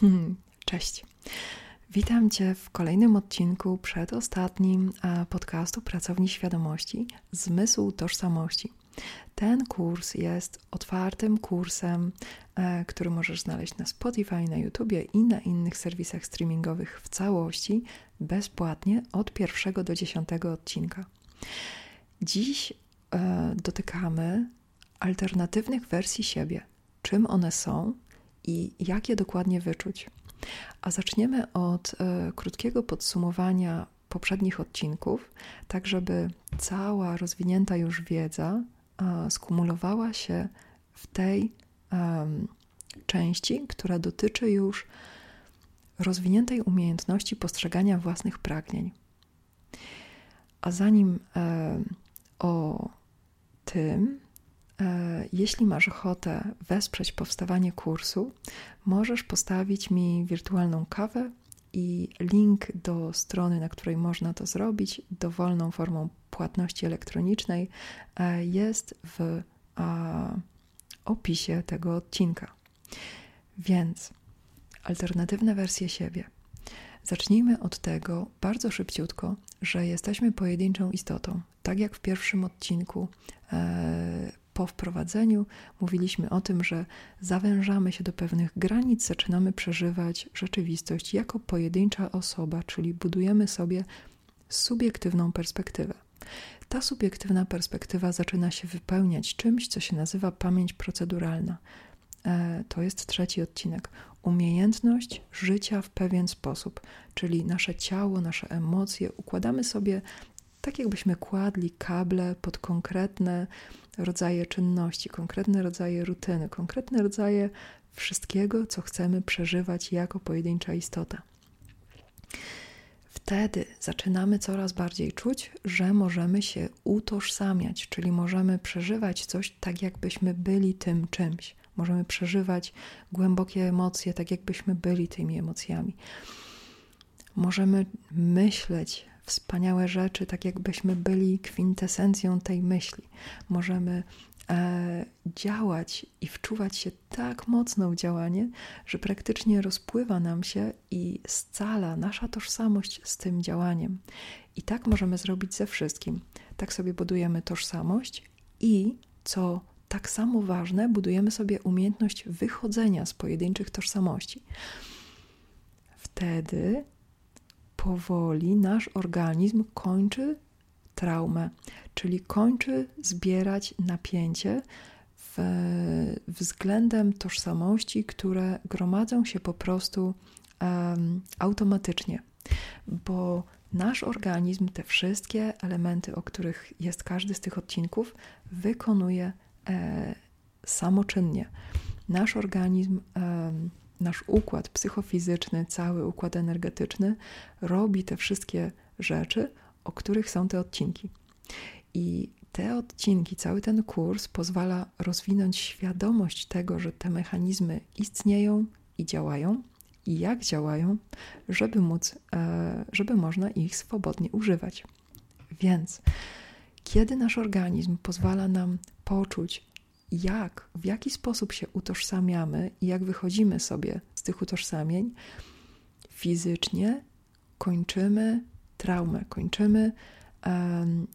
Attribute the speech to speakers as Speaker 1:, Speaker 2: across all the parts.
Speaker 1: Cześć. Witam Cię w kolejnym odcinku przedostatnim podcastu Pracowni Świadomości Zmysł Tożsamości. Ten kurs jest otwartym kursem, e, który możesz znaleźć na Spotify, na YouTubie i na innych serwisach streamingowych w całości, bezpłatnie od pierwszego do dziesiątego odcinka. Dziś e, dotykamy alternatywnych wersji siebie, czym one są i jak je dokładnie wyczuć. A zaczniemy od e, krótkiego podsumowania poprzednich odcinków, tak żeby cała rozwinięta już wiedza e, skumulowała się w tej części, która dotyczy już rozwiniętej umiejętności postrzegania własnych pragnień. A zanim o tym jeśli masz ochotę wesprzeć powstawanie kursu, możesz postawić mi wirtualną kawę i link do strony, na której można to zrobić, dowolną formą płatności elektronicznej, e, jest w opisie tego odcinka. Więc alternatywne wersje siebie. Zacznijmy od tego bardzo szybciutko, że jesteśmy pojedynczą istotą. Tak jak w pierwszym odcinku e, po wprowadzeniu mówiliśmy o tym, że zawężamy się do pewnych granic, zaczynamy przeżywać rzeczywistość jako pojedyncza osoba, czyli budujemy sobie subiektywną perspektywę. Ta subiektywna perspektywa zaczyna się wypełniać czymś, co się nazywa pamięć proceduralna. E, to jest trzeci odcinek. Umiejętność życia w pewien sposób, czyli nasze ciało, nasze emocje układamy sobie tak, jakbyśmy kładli kable pod konkretne rodzaje czynności, konkretne rodzaje rutyny, konkretne rodzaje wszystkiego, co chcemy przeżywać jako pojedyncza istota. Wtedy zaczynamy coraz bardziej czuć, że możemy się utożsamiać, czyli możemy przeżywać coś tak, jakbyśmy byli tym czymś. Możemy przeżywać głębokie emocje, tak jakbyśmy byli tymi emocjami. Możemy myśleć wspaniałe rzeczy, tak jakbyśmy byli kwintesencją tej myśli. Możemy e, działać i wczuwać się tak mocno w działanie, że praktycznie rozpływa nam się i scala nasza tożsamość z tym działaniem. I tak możemy zrobić ze wszystkim. Tak sobie budujemy tożsamość i co tak samo ważne, budujemy sobie umiejętność wychodzenia z pojedynczych tożsamości. Wtedy powoli nasz organizm kończy traumę, czyli kończy zbierać napięcie w, względem tożsamości, które gromadzą się po prostu um, automatycznie, bo nasz organizm te wszystkie elementy, o których jest każdy z tych odcinków, wykonuje e, samoczynnie. Nasz organizm e, nasz układ psychofizyczny, cały układ energetyczny robi te wszystkie rzeczy, o których są te odcinki. I te odcinki, cały ten kurs pozwala rozwinąć świadomość tego, że te mechanizmy istnieją i działają, i jak działają, żeby móc, e, żeby można ich swobodnie używać. Więc kiedy nasz organizm pozwala nam poczuć jak, w jaki sposób się utożsamiamy i jak wychodzimy sobie z tych utożsamień, fizycznie kończymy traumę, kończymy um,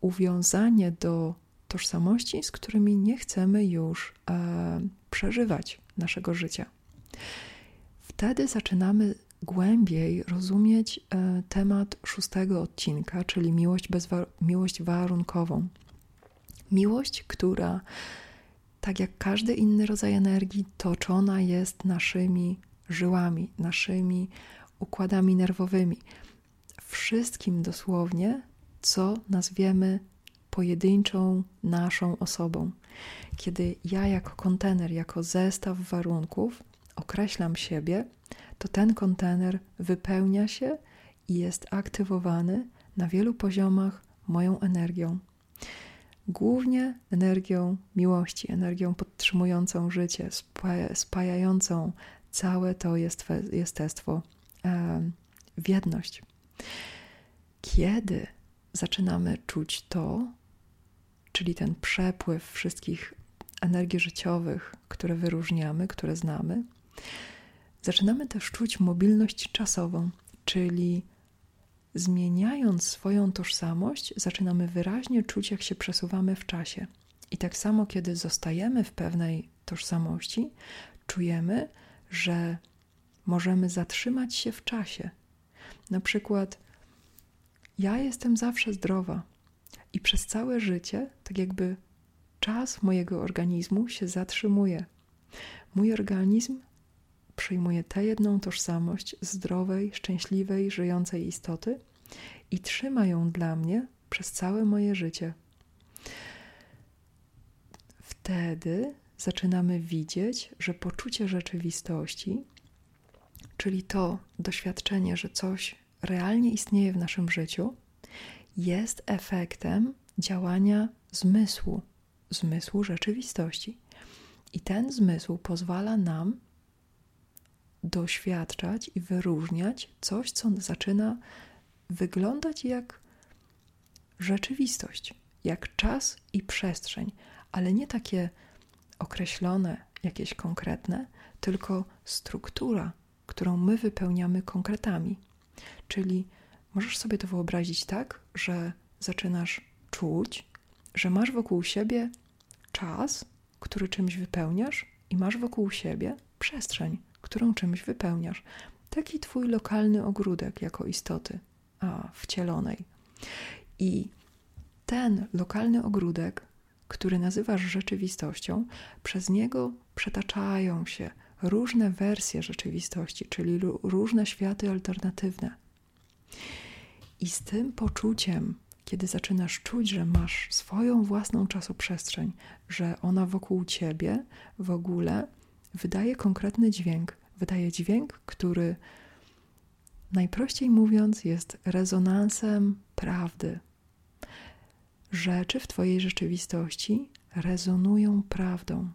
Speaker 1: uwiązanie do tożsamości, z którymi nie chcemy już um, przeżywać naszego życia. Wtedy zaczynamy głębiej rozumieć e, temat szóstego odcinka, czyli miłość, bezwa- miłość warunkową. Miłość, która tak jak każdy inny rodzaj energii, toczona jest naszymi żyłami, naszymi układami nerwowymi. Wszystkim dosłownie, co nazwiemy pojedynczą naszą osobą. Kiedy ja, jako kontener, jako zestaw warunków określam siebie, to ten kontener wypełnia się i jest aktywowany na wielu poziomach moją energią głównie energią miłości, energią podtrzymującą życie, spajającą całe to jest, jestestwo w jedność. Kiedy zaczynamy czuć to, czyli ten przepływ wszystkich energii życiowych, które wyróżniamy, które znamy, Zaczynamy też czuć mobilność czasową, czyli zmieniając swoją tożsamość, zaczynamy wyraźnie czuć, jak się przesuwamy w czasie. I tak samo, kiedy zostajemy w pewnej tożsamości, czujemy, że możemy zatrzymać się w czasie. Na przykład, ja jestem zawsze zdrowa i przez całe życie, tak jakby czas mojego organizmu się zatrzymuje. Mój organizm przyjmuje tę jedną tożsamość zdrowej, szczęśliwej, żyjącej istoty i trzyma ją dla mnie przez całe moje życie. Wtedy zaczynamy widzieć, że poczucie rzeczywistości, czyli to doświadczenie, że coś realnie istnieje w naszym życiu, jest efektem działania zmysłu, zmysłu rzeczywistości. I ten zmysł pozwala nam doświadczać i wyróżniać coś, co zaczyna wyglądać jak rzeczywistość, jak czas i przestrzeń, ale nie takie określone, jakieś konkretne, tylko struktura, którą my wypełniamy konkretami. Czyli możesz sobie to wyobrazić tak, że zaczynasz czuć, że masz wokół siebie czas, który czymś wypełniasz, i masz wokół siebie przestrzeń, którą czymś wypełniasz. Taki twój lokalny ogródek jako istoty a, wcielonej. I ten lokalny ogródek, który nazywasz rzeczywistością, przez niego przetaczają się różne wersje rzeczywistości, czyli różne światy alternatywne. I z tym poczuciem, kiedy zaczynasz czuć, że masz swoją własną czasoprzestrzeń, że ona wokół ciebie w ogóle wydaje konkretny dźwięk, wydaje dźwięk, który najprościej mówiąc jest rezonansem prawdy. Rzeczy w Twojej rzeczywistości rezonują prawdą.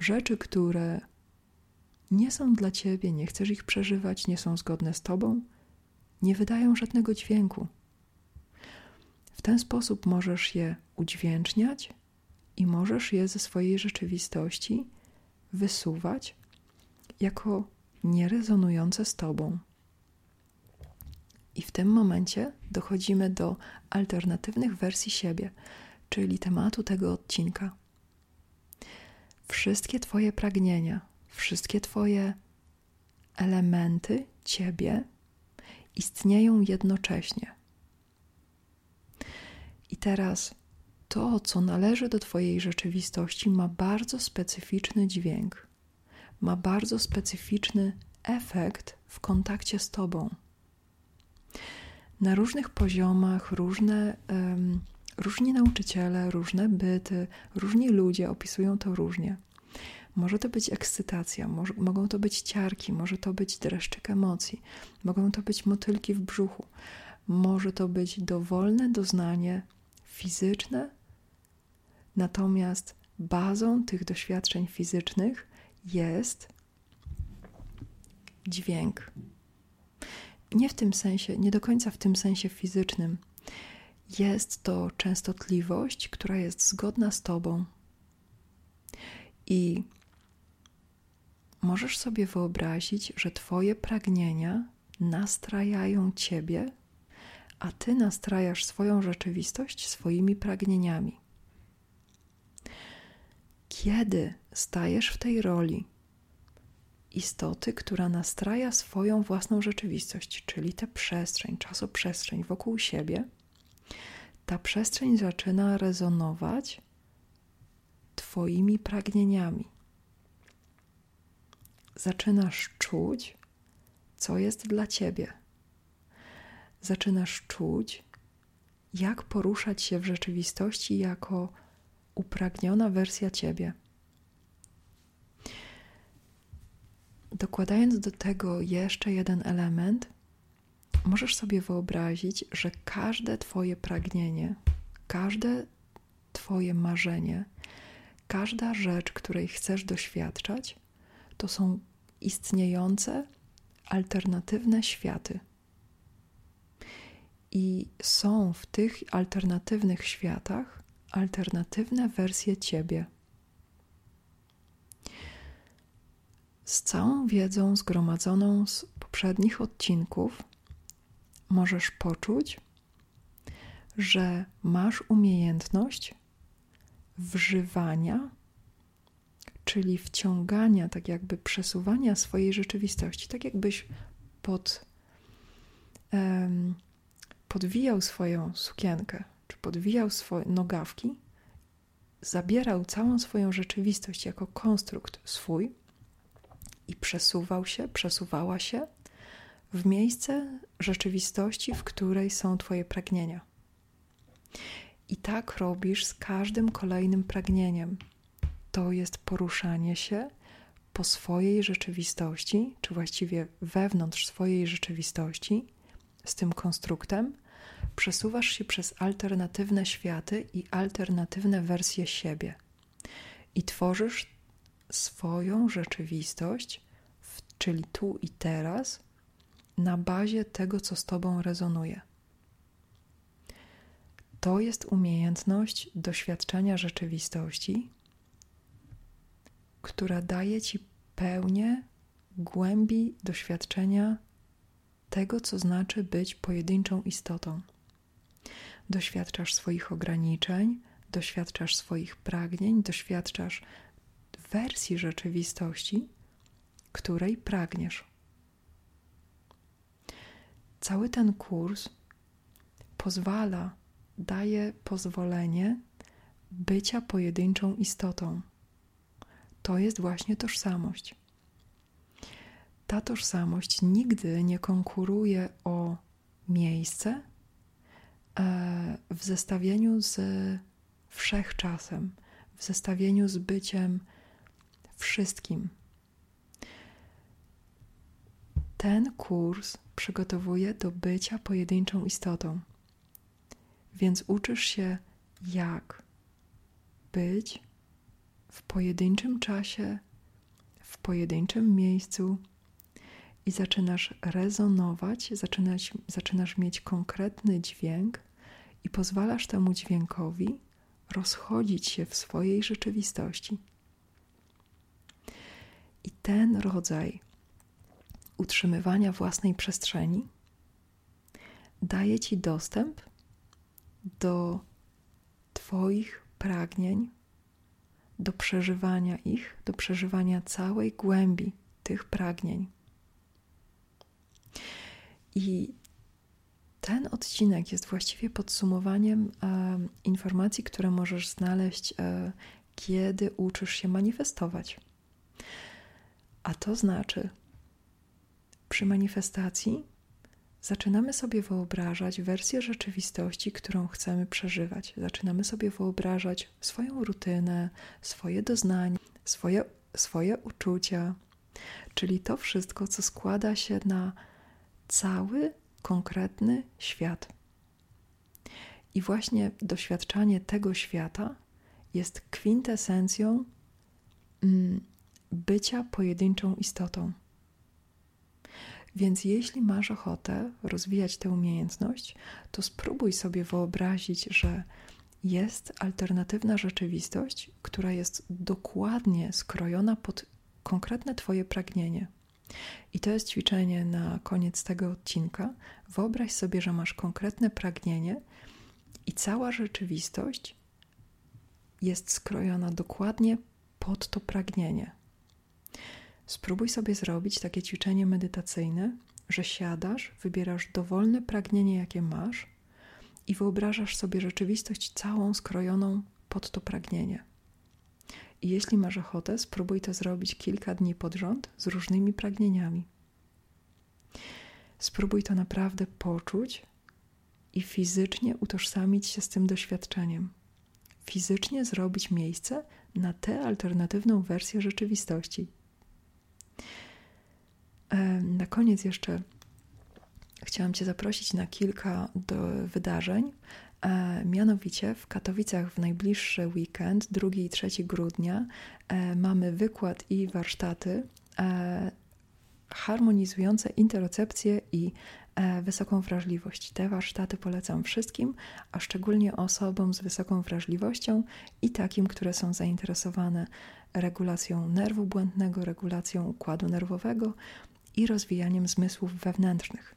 Speaker 1: Rzeczy, które nie są dla Ciebie, nie chcesz ich przeżywać, nie są zgodne z Tobą, nie wydają żadnego dźwięku. W ten sposób możesz je udźwięczniać i możesz je ze swojej rzeczywistości wysuwać jako nierezonujące z Tobą. I w tym momencie dochodzimy do alternatywnych wersji siebie, czyli tematu tego odcinka. Wszystkie Twoje pragnienia, wszystkie Twoje elementy Ciebie istnieją jednocześnie. I teraz to, co należy do Twojej rzeczywistości, ma bardzo specyficzny dźwięk, ma bardzo specyficzny efekt w kontakcie z Tobą. Na różnych poziomach, różne, um, różni nauczyciele, różne byty, różni ludzie opisują to różnie. Może to być ekscytacja, może, mogą to być ciarki, może to być dreszczyk emocji, mogą to być motylki w brzuchu, może to być dowolne doznanie fizyczne, natomiast bazą tych doświadczeń fizycznych jest dźwięk. Nie w tym sensie, nie do końca w tym sensie fizycznym. Jest to częstotliwość, która jest zgodna z Tobą. I możesz sobie wyobrazić, że Twoje pragnienia nastrajają Ciebie, a Ty nastrajasz swoją rzeczywistość swoimi pragnieniami. Kiedy stajesz w tej roli istoty, która nastraja swoją własną rzeczywistość, czyli tę przestrzeń, czasoprzestrzeń wokół siebie, ta przestrzeń zaczyna rezonować Twoimi pragnieniami zaczynasz czuć, co jest dla ciebie. Zaczynasz czuć, jak poruszać się w rzeczywistości jako upragniona wersja ciebie. Dokładając do tego jeszcze jeden element, możesz sobie wyobrazić, że każde Twoje pragnienie, każde Twoje marzenie, każda rzecz, której chcesz doświadczać, to są istniejące alternatywne światy. I są w tych alternatywnych światach alternatywne wersje ciebie. Z całą wiedzą zgromadzoną z poprzednich odcinków możesz poczuć, że masz umiejętność wżywania, czyli wciągania, tak jakby przesuwania swojej rzeczywistości, tak jakbyś pod, um, podwijał swoją sukienkę, podwijał swoje nogawki, zabierał całą swoją rzeczywistość jako konstrukt swój i przesuwał się, przesuwała się w miejsce rzeczywistości, w której są Twoje pragnienia. I tak robisz z każdym kolejnym pragnieniem. To jest poruszanie się po swojej rzeczywistości, czy właściwie wewnątrz swojej rzeczywistości, z tym konstruktem, przesuwasz się przez alternatywne światy i alternatywne wersje siebie i tworzysz swoją rzeczywistość, czyli tu i teraz, na bazie tego, co z Tobą rezonuje. To jest umiejętność doświadczenia rzeczywistości, która daje Ci pełnię głębi doświadczenia tego, co znaczy być pojedynczą istotą. Doświadczasz swoich ograniczeń, doświadczasz swoich pragnień, doświadczasz wersji rzeczywistości, której pragniesz. Cały ten kurs pozwala, daje pozwolenie bycia pojedynczą istotą. To jest właśnie tożsamość. Ta tożsamość nigdy nie konkuruje o miejsce w zestawieniu z wszechczasem, w zestawieniu z byciem wszystkim. Ten kurs przygotowuje do bycia pojedynczą istotą. Więc uczysz się, jak być w pojedynczym czasie, w pojedynczym miejscu i zaczynasz rezonować, zaczynasz, zaczynasz mieć konkretny dźwięk i pozwalasz temu dźwiękowi rozchodzić się w swojej rzeczywistości. I ten rodzaj utrzymywania własnej przestrzeni daje ci dostęp do Twoich pragnień, do przeżywania ich, do przeżywania całej głębi tych pragnień. I ten odcinek jest właściwie podsumowaniem e, informacji, które możesz znaleźć, e, kiedy uczysz się manifestować. A to znaczy, przy manifestacji zaczynamy sobie wyobrażać wersję rzeczywistości, którą chcemy przeżywać. Zaczynamy sobie wyobrażać swoją rutynę, swoje doznania, swoje, swoje uczucia, czyli to wszystko, co składa się na cały konkretny świat. I właśnie doświadczanie tego świata jest kwintesencją mm, bycia pojedynczą istotą. Więc jeśli masz ochotę rozwijać tę umiejętność, to spróbuj sobie wyobrazić, że jest alternatywna rzeczywistość, która jest dokładnie skrojona pod konkretne Twoje pragnienie. I to jest ćwiczenie na koniec tego odcinka. Wyobraź sobie, że masz konkretne pragnienie i cała rzeczywistość jest skrojona dokładnie pod to pragnienie. Spróbuj sobie zrobić takie ćwiczenie medytacyjne, że siadasz, wybierasz dowolne pragnienie, jakie masz i wyobrażasz sobie rzeczywistość całą skrojoną pod to pragnienie. Jeśli masz ochotę, spróbuj to zrobić kilka dni pod rząd z różnymi pragnieniami. Spróbuj to naprawdę poczuć i fizycznie utożsamić się z tym doświadczeniem. Fizycznie zrobić miejsce na tę alternatywną wersję rzeczywistości, na koniec jeszcze chciałam Cię zaprosić na kilka wydarzeń. E, mianowicie w Katowicach w najbliższy weekend, 2 i 3 grudnia, e, mamy wykład i warsztaty e, harmonizujące interocepcję i wysoką wrażliwość. Te warsztaty polecam wszystkim, a szczególnie osobom z wysoką wrażliwością i takim, które są zainteresowane regulacją nerwu błędnego, regulacją układu nerwowego i rozwijaniem zmysłów wewnętrznych.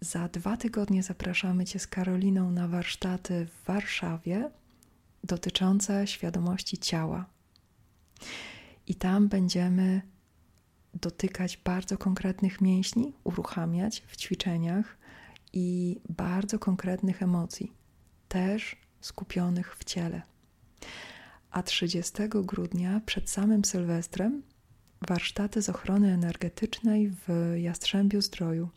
Speaker 1: Za dwa tygodnie zapraszamy Cię z Karoliną na warsztaty w Warszawie dotyczące świadomości ciała. I tam będziemy dotykać bardzo konkretnych mięśni, uruchamiać w ćwiczeniach i bardzo konkretnych emocji, też skupionych w ciele. A 30 grudnia, przed samym Sylwestrem, warsztaty z ochrony energetycznej w Jastrzębiu Zdroju.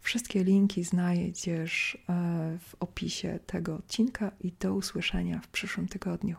Speaker 1: Wszystkie linki znajdziesz e, w opisie tego odcinka i do usłyszenia w przyszłym tygodniu.